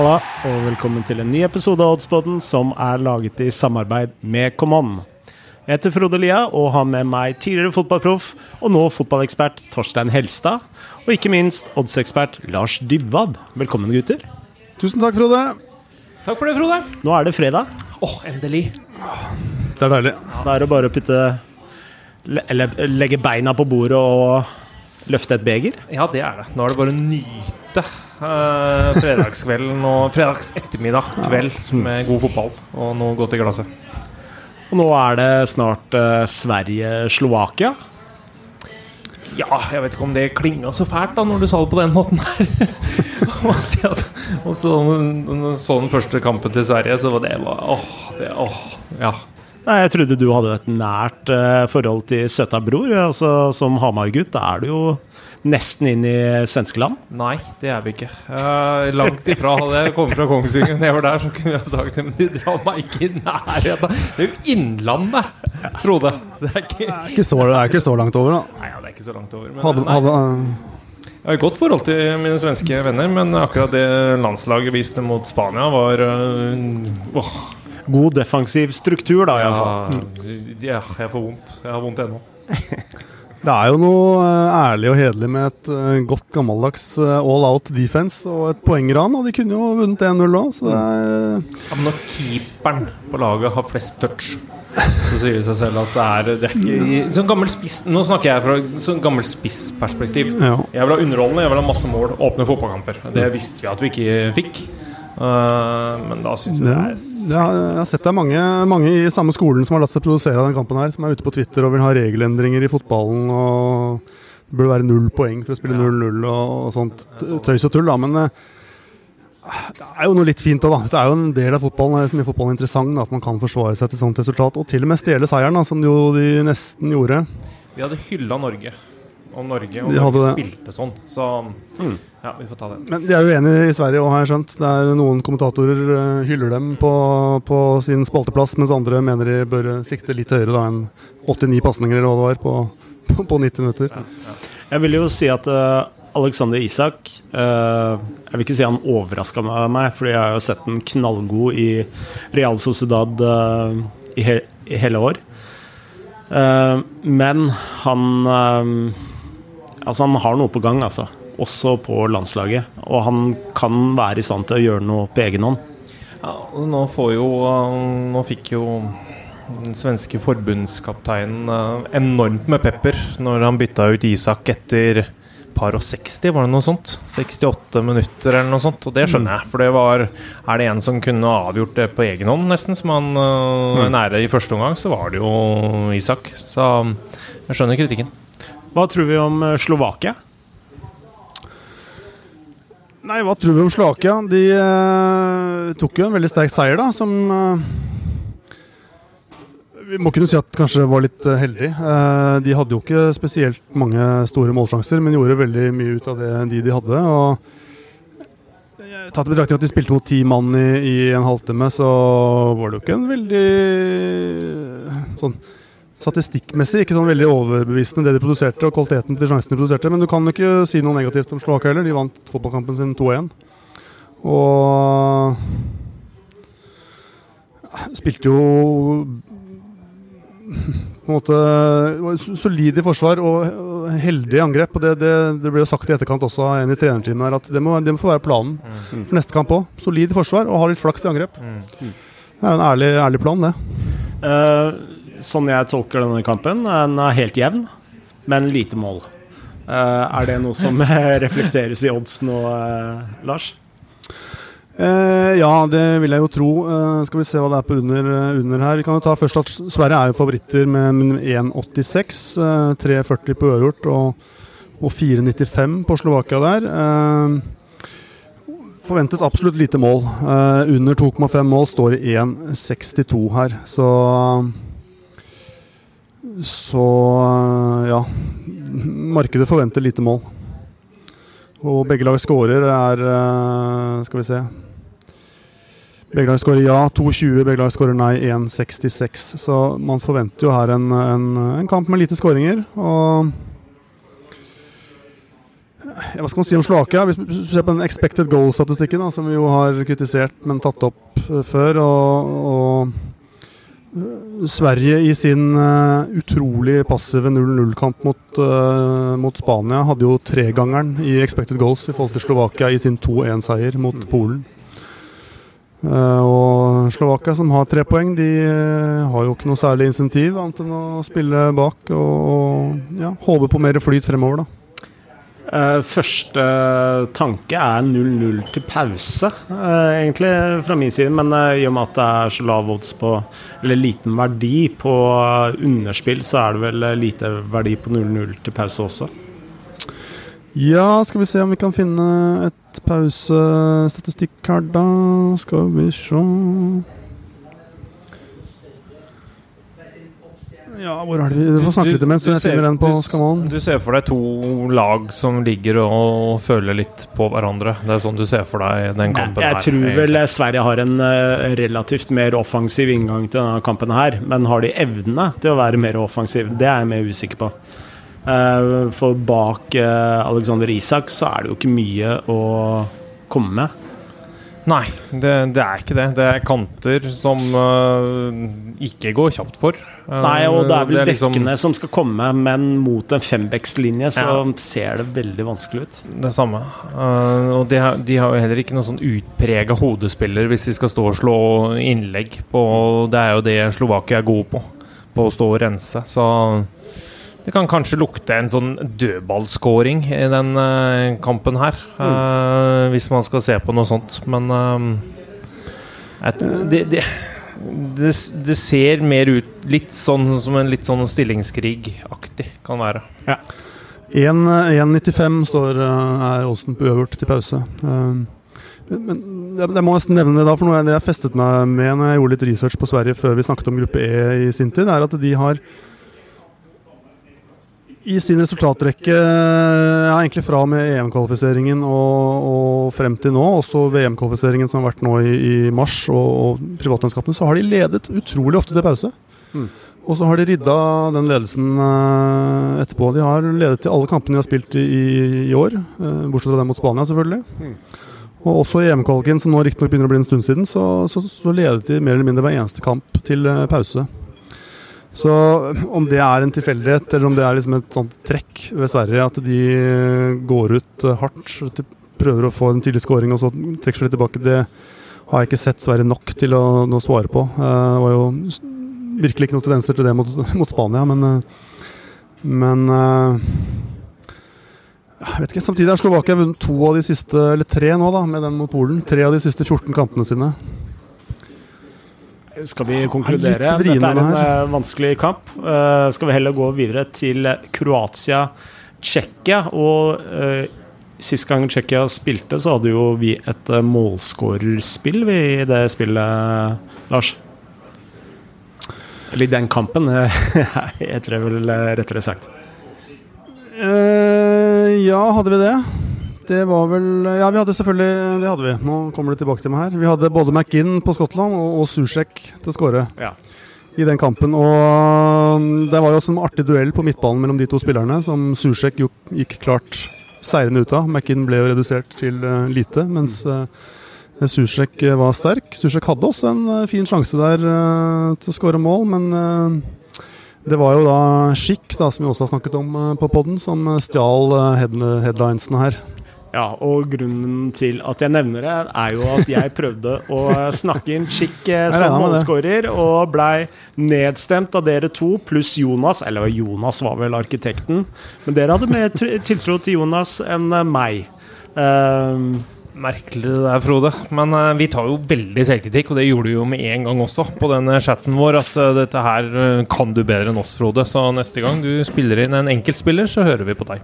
Halla, og velkommen til en ny episode av Oddsboden som er laget i samarbeid med Common. Jeg heter Frode Lia og har med meg tidligere fotballproff og nå fotballekspert Torstein Helstad. Og ikke minst oddsekspert Lars Dybwad. Velkommen, gutter. Tusen takk, Frode. Takk for det, Frode. Nå er det fredag. Åh, endelig. Det er deilig. Da er det bare å putte Eller legge beina på bordet og løfte et beger. Ja, det er det. Nå er det bare å nyte eh, fredagskvelden og fredags ettermiddag kveld med god fotball og noe godt i glasset. Og nå er det snart eh, Sverige-Slovakia. Ja, jeg vet ikke om det klinga så fælt da når du sa det på den måten her. Og så så den første kampen til Sverige, så var det var, åh, det, åh, ja. Nei, Jeg trodde du hadde et nært eh, forhold til søta bror. Altså, som Hamar-gutt er du jo nesten inn i svenskeland. Nei, det er vi ikke. Eh, langt ifra. Hadde jeg kommet fra Kongsvinger var der, så kunne jeg sagt det, men du drar meg ikke i nærheten. Det er jo Innlandet, Frode. Det er ikke Det er ikke så, det er ikke så langt over, da. Nei, ja, det er ikke så langt over. Men Hadde, hadde, uh, jeg har et godt forhold til mine svenske venner, men akkurat det landslaget viste mot Spania, var uh, åh, God defensiv struktur, da, iallfall. ja, ja, jeg får vondt. Jeg har vondt ennå. det er jo noe uh, ærlig og hederlig med et uh, godt gammeldags uh, all out defense og et poengran. Og de kunne jo vunnet 1-0 òg, så det er Ja, men når keeperen på laget har flest touch, så sier det seg selv at det er, det er ikke Sånn gammel spiss Nå snakker jeg fra sånn gammel spissperspektiv. Ja. Jeg vil ha underholdende, jeg vil ha masse mål, åpne fotballkamper. Det visste vi at vi ikke fikk. Uh, men da syns jeg det er jeg, har, jeg har sett det er mange, mange i samme skolen som har latt seg produsere den kampen her, som er ute på Twitter og vil ha regelendringer i fotballen. og Det burde være null poeng for å spille 0-0 og, sånt tøys og tull, da. Men eh, det er jo noe litt fint òg, da. Det er jo en del av fotballen som gjør fotballen interessant, da, at man kan forsvare seg til sånt resultat. Og til og med stjele seieren, da, som jo de nesten gjorde. Vi hadde hylla Norge. Og Norge, og De Norge det. spilte sånn. Så ja, vi får ta det. Men de er uenige i Sverige òg, har jeg skjønt. Det er Noen kommentatorer eh, hyller dem på, på sin spalteplass, mens andre mener de bør sikte litt høyere da enn 89 pasninger eller hva det var på, på, på 90 minutter. Jeg vil jo si at uh, Alexander Isak uh, Jeg vil ikke si han overraska meg, fordi jeg har jo sett den knallgod i Real Sociedad uh, i, he i hele år. Eh, men han eh, Altså, han har noe på gang, altså. Også på landslaget. Og han kan være i stand til å gjøre noe på egen hånd. Ja, nå får jo uh, Nå fikk jo den svenske forbundskapteinen uh, enormt med pepper når han bytta ut Isak etter par og 60, var det noe sånt? 68 minutter eller noe sånt. Og det skjønner jeg, for det var Er det en som kunne avgjort det på egen hånd, nesten, som han uh, nære i første omgang, så var det jo Isak. Så jeg skjønner kritikken. Hva tror vi om eh, Slovakia? Nei, hva tror vi om Slovakia? De eh, tok jo en veldig sterk seier, da, som eh, Vi må kunne si at kanskje var litt eh, heldig. Eh, de hadde jo ikke spesielt mange store målsjanser, men gjorde veldig mye ut av det de de hadde. og Tatt i betraktning at de spilte mot ti mann i, i en halvtime, så var det jo ikke en veldig sånn statistikkmessig ikke sånn veldig overbevisende det de produserte, og kvaliteten til de sjansene de produserte. Men du kan ikke si noe negativt om Slovakia heller. De vant fotballkampen sin 2-1. Og spilte jo på en måte solid i forsvar og heldig i angrep. og Det, det, det ble jo sagt i etterkant også av en i trenerteamet her at det må, det må få være planen for neste kamp òg. Solid i forsvar og ha litt flaks i angrep. Det er jo en ærlig, ærlig plan, det. Eh, sånn jeg tolker denne kampen, den er helt jevn, men lite mål. Eh, er det noe som reflekteres i odds nå, eh, Lars? Eh, ja, det vil jeg jo tro. Eh, skal vi se hva det er på under, eh, under her. Vi kan jo ta først at Sverige er jo favoritter med med 1,86. Eh, 3,40 på uavgjort og, og 4,95 på Slovakia der. Forventes absolutt lite mål. Under 2,5 mål står det 1,62 her. Så Så eh, ja. Markedet forventer lite mål. Og begge lag skårer er eh, Skal vi se. Begge lag skårer ja, 2,20. Begge lag skårer nei, 1,66. Så man forventer jo her en, en, en kamp med lite skåringer. Og Hva skal man si om Slovakia? Hvis du ser på den expected goal-statistikken, som vi jo har kritisert, men tatt opp uh, før, og, og Sverige i sin uh, utrolig passive 0-0-kamp mot, mot, Spania hadde jo tregangeren i expected goals i forhold til Slovakia i sin 2-1-seier mot mm. Polen. og Slovakia, som har tre poeng, de har jo ikke noe særlig insentiv annet enn å spille bak og, og ja, håpe på mer flyt fremover, da. Uh, første tanke er 0-0 til pause, uh, egentlig, fra min side. Men uh, i og med at det er så lav odds på Eller liten verdi på underspill, så er det vel lite verdi på 0-0 til pause også. Ja, skal vi se om vi kan finne et pausestatistikk her, da. Skal vi se Ja, hvor er det vi får snakke litt mens jeg finner den på Skaman. Du ser for deg to lag som ligger og føler litt på hverandre. Det er sånn du ser for deg den kampen jeg, jeg her. Jeg tror vel Sverige har en uh, relativt mer offensiv inngang til denne kampen her. Men har de evne til å være mer offensiv? Det er jeg mer usikker på. Uh, for bak uh, Alexander Isak så er det jo ikke mye å komme med. Nei, det, det, er ikke det. Det er kanter som uh, ikke går kjapt for. Uh, Nei, og det er vel det er liksom, bekkene som skal komme, men mot en fembekslinje så ja. ser det veldig vanskelig ut. Det samme. Uh, og de har, de har, jo heller ikke noen sånn utprega hodespiller hvis de skal stå og slå innlegg på Det er jo det Slovakia er gode på, på å stå og rense. Så det kan kanskje lukte en sånn dødballskåring i den uh, kampen her. Uh, mm. Hvis man skal se på noe sånt. Men uh, et, det, det, det, det, ser mer ut litt sånn som en litt sånn stillingskrig-aktig kan være. Ja. 1,95 står er Olsen på uavgjort til pause. Men jeg må nesten nevne det da, for noe jeg festet meg med når jeg gjorde litt research på Sverige før vi snakket om gruppe E i sin tid, er at de har i sin resultatrekke, ja, egentlig fra med EM-kvalifiseringen og, og, frem til nå, også VM-kvalifiseringen som har vært nå i, i mars, og, og privatlandskapene, så har de ledet utrolig ofte til pause. Mm. Og så har de ridda den ledelsen uh, etterpå. De har ledet til alle kampene de har spilt i, i år, uh, bortsett fra den mot Spania, selvfølgelig. Mm. Og også i EM-kvaliken, som nå riktignok begynner å bli en stund siden, så, så, så, ledet de mer eller mindre hver eneste kamp til uh, pause. Så om det er en tilfeldighet, eller om det er liksom et sånt trekk ved Sverige, at de går ut eh, hardt, prøver å få en tidlig scoring og så trekker seg tilbake, det har jeg ikke sett Sverige nok til å, å svare på. Eh, det var jo virkelig ikke noen tendenser til det mot, mot Spania, men, eh, men jeg vet ikke, Samtidig har Slovakia vunnet to av de siste, eller tre nå, da, med den mot Polen. Tre av de siste 14 kampene sine. Skal vi konkludere? Dette er en her. vanskelig kamp. Uh, skal vi heller gå videre til Kroatia-Tsjekkia. Og uh, sist gang Tsjekkia spilte, så hadde jo vi et uh, målskårerspill i det spillet, Lars. Eller i den kampen, heter det vel rettere sagt. ja, hadde vi det? Det var vel Ja, vi hadde selvfølgelig Det hadde vi. Nå kommer det tilbake til meg her. Vi hadde både McInn på Skottland og, og Susek til skåre ja. i den kampen. Og um, det var jo også en artig duell på midtbanen mellom de to spillerne, som Susek gikk klart seirende ut av. McInn ble jo redusert til uh, lite, mens Susek uh, var sterk. Susek hadde også en uh, fin sjanse der uh, til å skåre mål, men uh, det var jo da Schick, da, som vi også har snakket om på poden, som stjal headlinesene her. Ja, og grunnen til at jeg nevner det, er jo at jeg prøvde å snakke inn Chick eh, som målskårer, og blei nedstemt av dere to, pluss Jonas. Eller Jonas var vel arkitekten, men dere hadde mer tiltro til Jonas enn eh, meg. Uh, Merkelig det der, Frode. Men uh, vi tar jo veldig selvkritikk, og det gjorde du jo med en gang også på den chatten vår, at uh, dette her uh, kan du bedre enn oss, Frode. Så neste gang du spiller inn en enkeltspiller, så hører vi på deg.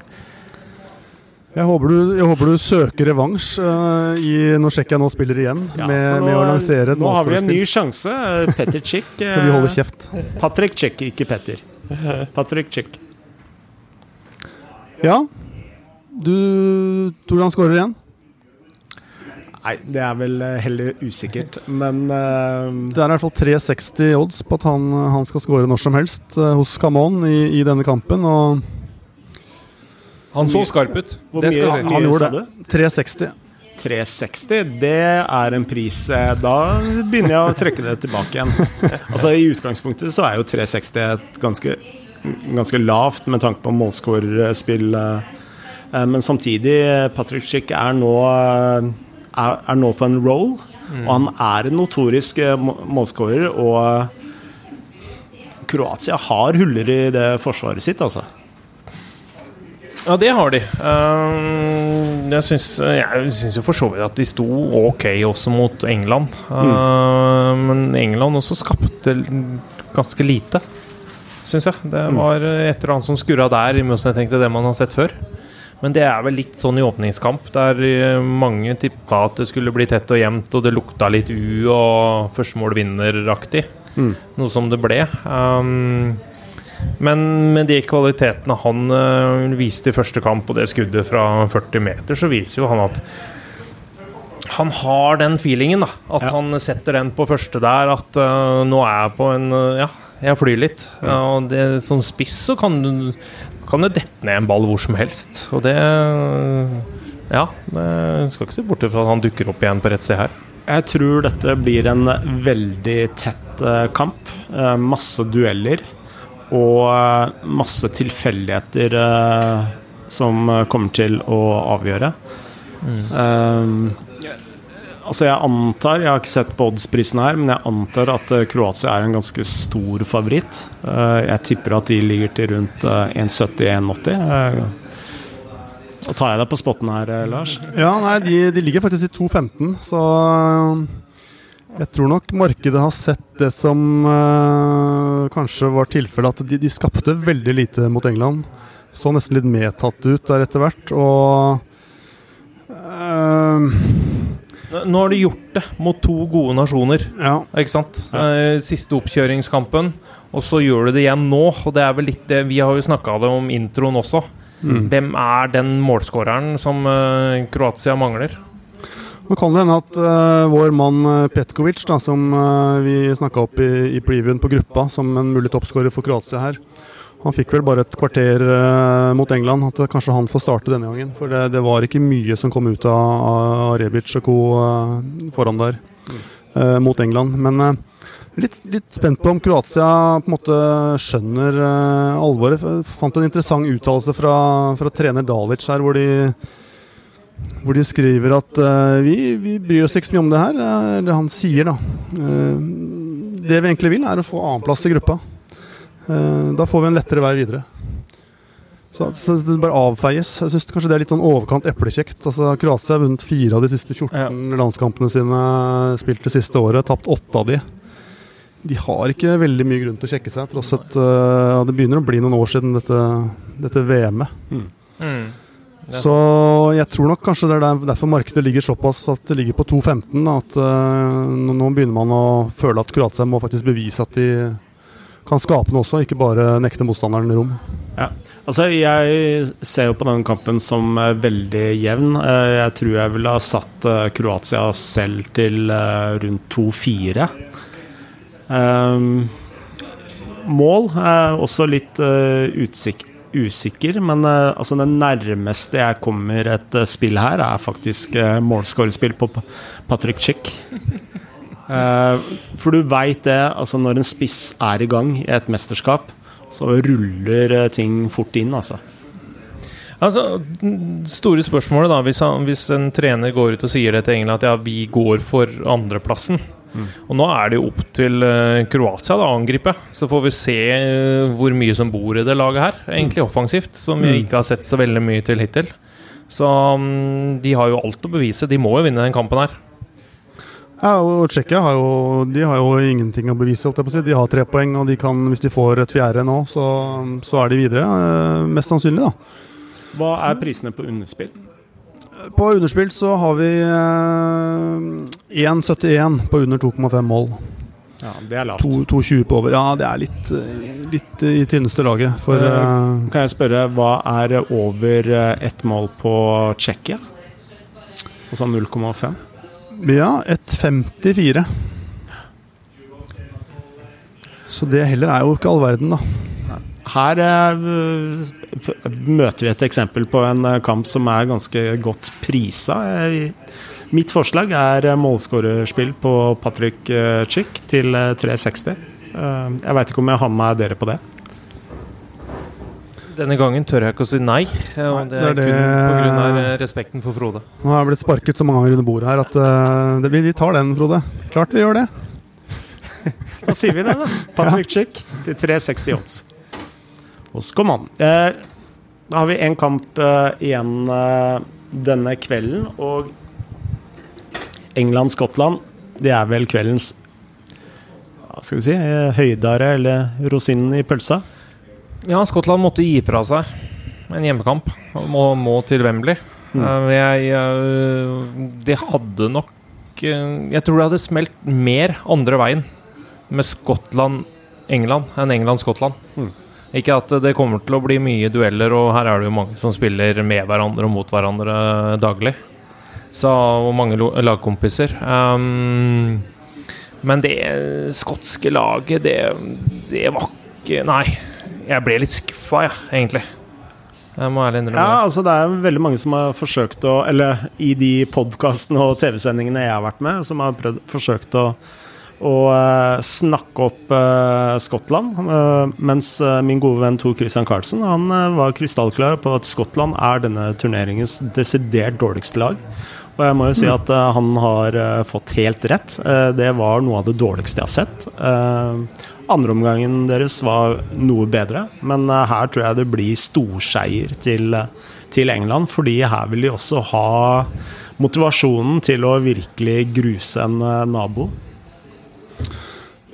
Jeg håper, du, jeg håper du, søker revansj uh, når Tsjekkia nå spiller igjen, ja, med, nå, med, å lansere et Nå har vi en ny sjanse. Petter Chick. Skal vi holde kjeft? Patrick Chick, ikke Petter. Patrick Chick. Ja. Du tror han skårer igjen? Nei, det er vel eh, heller usikkert, men uh, Det er i hvert fall 360 odds på at han, han skal skåre når som helst uh, hos Camon i, i, denne kampen. Og Han så skarp ut. Hvor Det mye, si. Han gjorde det. 360. 360, det er en pris eh, Da begynner jeg å trekke det tilbake igjen. Altså I utgangspunktet så er jo 360 et ganske, ganske lavt med tanke på målskårerspill. eh, eh, Men samtidig, Patrick Schick er nå, er, er nå på en roll. Og han er en notorisk målskårer, og Kroatia har huller i det forsvaret sitt, altså. Ja, det har de. Ehm, jeg syns, jo for så vidt at de sto ok også mot England. Mm. men England også skapte ganske lite, syns jeg. Det var et eller annet som skurra der, i motsetning til det man har sett før. Men det er vel litt sånn i åpningskamp, der eh, mange tippa at det skulle bli tett og jevnt, og det lukta litt U og førstemål vinner-aktig. Noe som det ble. Ehm, men med de kvalitetene han øh, viste i første kamp, og det skuddet fra 40 meter, så viser jo han at han har den feelingen, da. At Ja. han setter den på første der. At øh, nå er jeg på en øh, Ja, jeg flyr litt. Ja, og det, som spiss så kan du kan det dette ned en ball hvor som helst. Og det Ja, det skal ikke se bort fra at han dukker opp igjen på rett sted her. Jeg tror dette blir en veldig tett kamp. Masse dueller og eh, masse tilfeldigheter eh, som eh, kommer til å avgjøre. Eh, altså jeg antar, jeg har ikke sett på oddsprisen her, men jeg antar at Kroatia er en ganske stor favoritt. Uh, jeg tipper at de ligger til rundt eh, 1,70-1,80. Uh, så tar jeg deg på spotten her, Lars. Ja, nei, de, de ligger faktisk i 2.15, så jeg tror nok markedet har sett det som øh, kanskje var tilfellet, at de, de skapte veldig lite mot England. Så nesten litt medtatt ut der etter hvert, og øh, Nå har de gjort det mot to gode nasjoner. Ja. Ikke sant? Eh, Siste oppkjøringskampen, og så gjør du det igjen nå. Og det er vel litt det Vi har jo snakka om introen også. Hvem er den målskåreren som Kroatia mangler? Nå kan det hende at uh, vår mann øh, Petkovic, da, som uh, vi snakka opp i, i previewen på gruppa som en mulig toppskårer for Kroatia her, han fikk vel bare et kvarter uh, mot England. At kanskje han får starte denne gangen. For det, det var ikke mye som kom ut av, av Rebic og co. foran der mot England. Men litt, litt spent på om Kroatia på en måte skjønner uh, alvoret. Fant en interessant uttalelse fra, fra trener Dalic her, hvor de hvor de skriver at uh, vi, vi bryr oss ikke så mye om det her. eh, Eller han sier, da. Uh, det vi egentlig vil, er å få annenplass i gruppa. Uh, da får vi en lettere vei videre. Så, så det bare avfeies. Jeg syns kanskje det er litt sånn overkant eplekjekt. Altså, Kroatia har vunnet fire av de siste 14 landskampene sine spilt det siste året. Tapt åtte av de. De har ikke veldig mye grunn til å sjekke seg, tross at det begynner å bli noen år siden dette, dette VM-et. Er Så jeg tror nok kanskje det er derfor markedet ligger såpass at det ligger på 2,15. da, At uh, nå begynner man å føle at Kroatia må faktisk bevise at de kan skape noe også, ikke bare nekte motstanderen rom. Ja. Altså, jeg ser jo på den kampen som eh, veldig jevn. Eh, jeg tror jeg ville ha satt Kroatia selv til rundt 2-4. Um, mål er også litt utsikt utsik usikker, men eh, altså det nærmeste jeg kommer et eh, spill her, er faktisk uh, målskårerspill på Patrick Chick. Uh, for du veit det, altså når en spiss er i gang i et mesterskap, så ruller eh, ting fort inn, altså. Altså, store spørsmålet da Hvis, han, hvis en trener går ut og sier det til England at ja, vi går for andreplassen Og nå er det jo opp til eh, Kroatia da, å angripe. Så får vi se eh, hvor mye som bor i det laget her. Egentlig offensivt, som vi ikke har sett så veldig mye til hittil. Så mm, de har jo alt å bevise. De må jo vinne den kampen her. Ja, og Tsjekkia har, jo- har jo ingenting å bevise. Holdt jeg på å si. De har tre poeng, og de kan, hvis de får et fjerde nå, så, så er de videre. eh, mest sannsynlig, da. Hva er prisene på underspill? På underspill så har vi eh, 1,71 på under 2,5 mål. Ja, det er lavt. 2,20 på over. Ja, det er litt, eh, litt i tynneste laget. For Eh, eh, Kan jeg spørre, hva er over eh, ett mål på Tsjekkia? Altså 0,5? ja, 1,54. Så det heller er jo ikke all verden, da. Her eh, møter vi et eksempel på en eh, kamp som er ganske godt prisa. Eh, mitt forslag er målskårerspill på Patrick Chick til eh, 360. Eh, jeg veit ikke om jeg har med meg dere på det. Denne gangen tør jeg ikke å si nei. Og det er det er kun det- pga. respekten for Frode. Nå har jeg blitt sparket så mange ganger under bordet her at uh, det, vi, vi tar den, Frode. Klart vi gjør det. Da sier vi det, da. Patrick Chick til 360 odds. Hos Command. Eh, da har vi en kamp eh, igjen eh, denne kvelden, og England-Skottland, det er vel kveldens hva skal vi si, høydare eller rosinen i pølsa? Ja, Skottland måtte gi fra seg en hjemmekamp. og Må, må til Wembley. Mm. Jeg, det hadde nok Jeg tror det hadde smelt mer andre veien med Skottland-England enn England-Skottland. Mm. Ikke at det kommer til å bli mye dueller, og her er det jo mange som spiller med hverandre og mot hverandre daglig. Så, og mange lagkompiser. Um, men det skotske laget, det, det var ikke Nei. Jeg ble litt skuffa, jeg, egentlig. Jeg må ærlig innrømme Ja, altså det er veldig mange som har forsøkt å Eller i de podkastene og TV-sendingene jeg har vært med, som har prøvd, forsøkt å, å uh, snakke opp uh, Skottland. Uh, mens eh, min gode venn Tor Christian Carlsen Han eh, var krystallklar på at Skottland er denne turneringens desidert dårligste lag. Og jeg må jo si at eh, han har eh, fått helt rett. Eh, det var noe av det dårligste jeg har sett. Uh, Andreomgangen deres var noe bedre, men eh, her tror jeg det blir storseier til, eh, til England. Fordi her vil de også ha motivasjonen til å virkelig gruse en eh, nabo.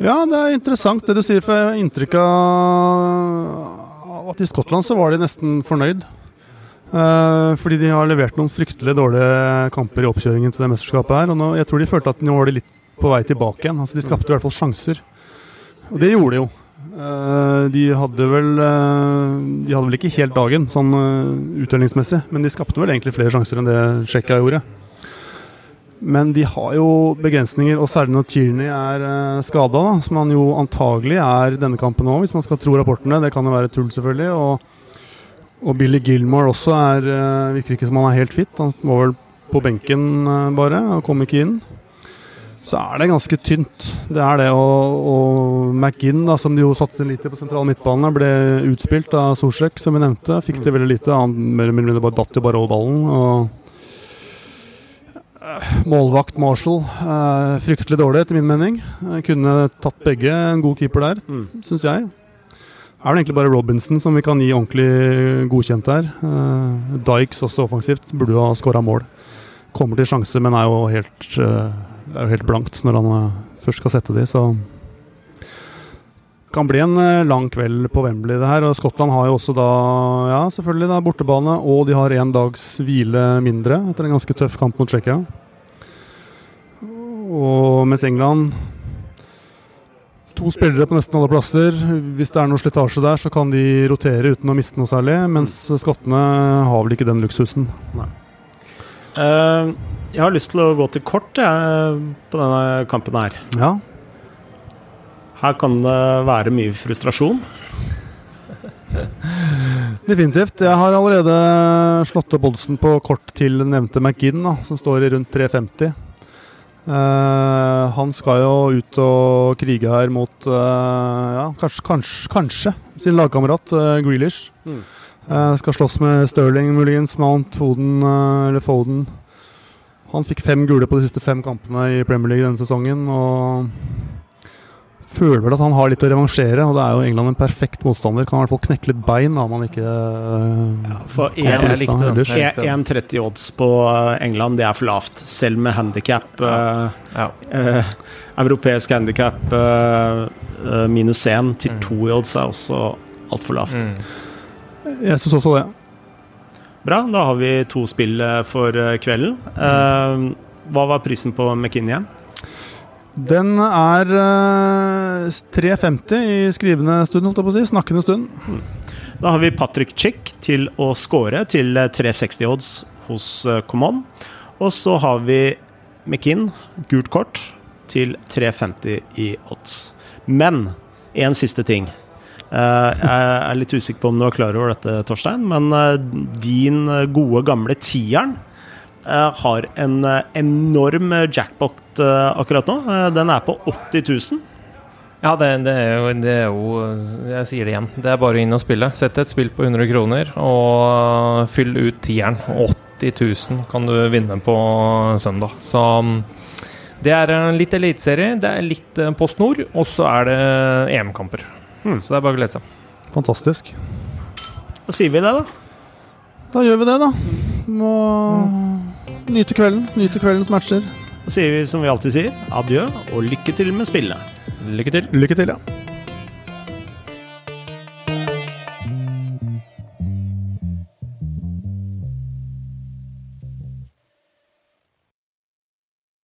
Ja, det er interessant det du sier, for jeg har inntrykk av at i Skottland så var de nesten fornøyd. Eh, fordi de har levert noen fryktelig dårlige kamper i oppkjøringen til det mesterskapet her. Og nå, jeg tror de følte at nå var de litt på vei tilbake igjen. Altså, de skapte i hvert fall sjanser. Og det gjorde de jo. Eh, de hadde vel eh, De hadde vel ikke helt dagen sånn uttellingsmessig, men de skapte vel egentlig flere sjanser enn det Tsjekkia gjorde. Men de har jo begrensninger, og særlig når Tierney er uh, skada, som han jo antagelig er denne kampen òg, hvis man skal tro rapportene. Det kan jo være tull, selvfølgelig. Og, og Billy Gilmore også er, eh, virker ikke som han er helt fit. Han var vel på benken eh, bare, og kom ikke inn. Så er det ganske tynt. Det er det. Og, og McGinn, da, som de jo satte lite på sentral midtbane, ble utspilt av Solsjek, som vi nevnte. Fikk det veldig lite. Han mer eller mindre bare datt jo bare over ballen. og eh, Målvakt Marshall, eh, fryktelig dårlig etter min mening. Eh, kunne tatt begge. En god keeper der, Mm. syns jeg. Er det egentlig bare Robinson som vi kan gi ordentlig godkjent der. Eh, Dykes også offensivt, burde jo ha skåra mål. Kommer til sjanse, men er jo helt, det er jo helt blankt når han først skal sette de, så kan bli en eh, lang kveld på Wembley, det her. Og Skottland har jo også da, ja, selvfølgelig da bortebane, og de har én dags hvile mindre etter en ganske tøff kamp mot Tsjekkia. Og mens England To spillere på nesten alle plasser. Hvis det er noe slitasje der, så kan de rotere uten å miste noe særlig. Mens skottene har vel ikke den luksusen. Eh, jeg har lyst til å gå til kort jeg, på denne kampen her. Ja, Her kan det være mye frustrasjon. definitivt. Jeg har allerede slått opp oddsen på kort til nevnte McGinn, da, som står i rundt 3,50. Uh, han skal jo ut og krige her mot uh, ja, kanskje, kanskje, kanskje sin lagkamerat uh, Grealish. Mm. Eh, skal slåss med Sterling muligens, Mount, Foden eh, eller Foden. Han fikk fem gule på de siste fem kampene i Premier League denne sesongen. Og føler vel at han har litt å revansjere, og det er jo England en perfekt motstander. Kan i hvert fall knekke litt bein da, om han ikke ja, For Ja, den. 1,30 odds på eh, England, det er for lavt. Selv med handikap. Ja. europeisk handikap minus 1 til Mm. 2 i odds er også altfor lavt. Mm. Jeg syns også det. Bra, da har vi to spill eh, for eh, kvelden. Eh, hva var prisen på McKinney igjen? Den er eh, 3,50 i skrivende stund, holdt jeg på å si. Snakkende stund. Da har vi Patrick Chick til å score til eh, 360 odds hos eh, Common. Og så har vi McKinn, gult kort, til 350 i odds. Men en siste ting. Eh, jeg er litt usikker på om du er klar over dette, Torstein, men eh, din gode, gamle tieren eh, har en eh, enorm jackpot eh, akkurat nå. Eh, den er på 80 000. Ja, det, det, er jo, det er jo Jeg sier det igjen. Det er bare inn og spille. Sett et spill på 100 kroner og fyll ut tieren. 80 000 kan du vinne på søndag. Så mm, det er litt eliteserie, det er litt eh, Post Nord, og så er det EM-kamper. Hmm. Så det er bare å glede seg. Fantastisk. Da sier vi det, da. Da gjør vi det, da. Må nyte kvelden. Nyte kveldens matcher. Da sier vi som vi alltid sier, adjø og lykke til med spillet. Lykke til. Lykke til, ja.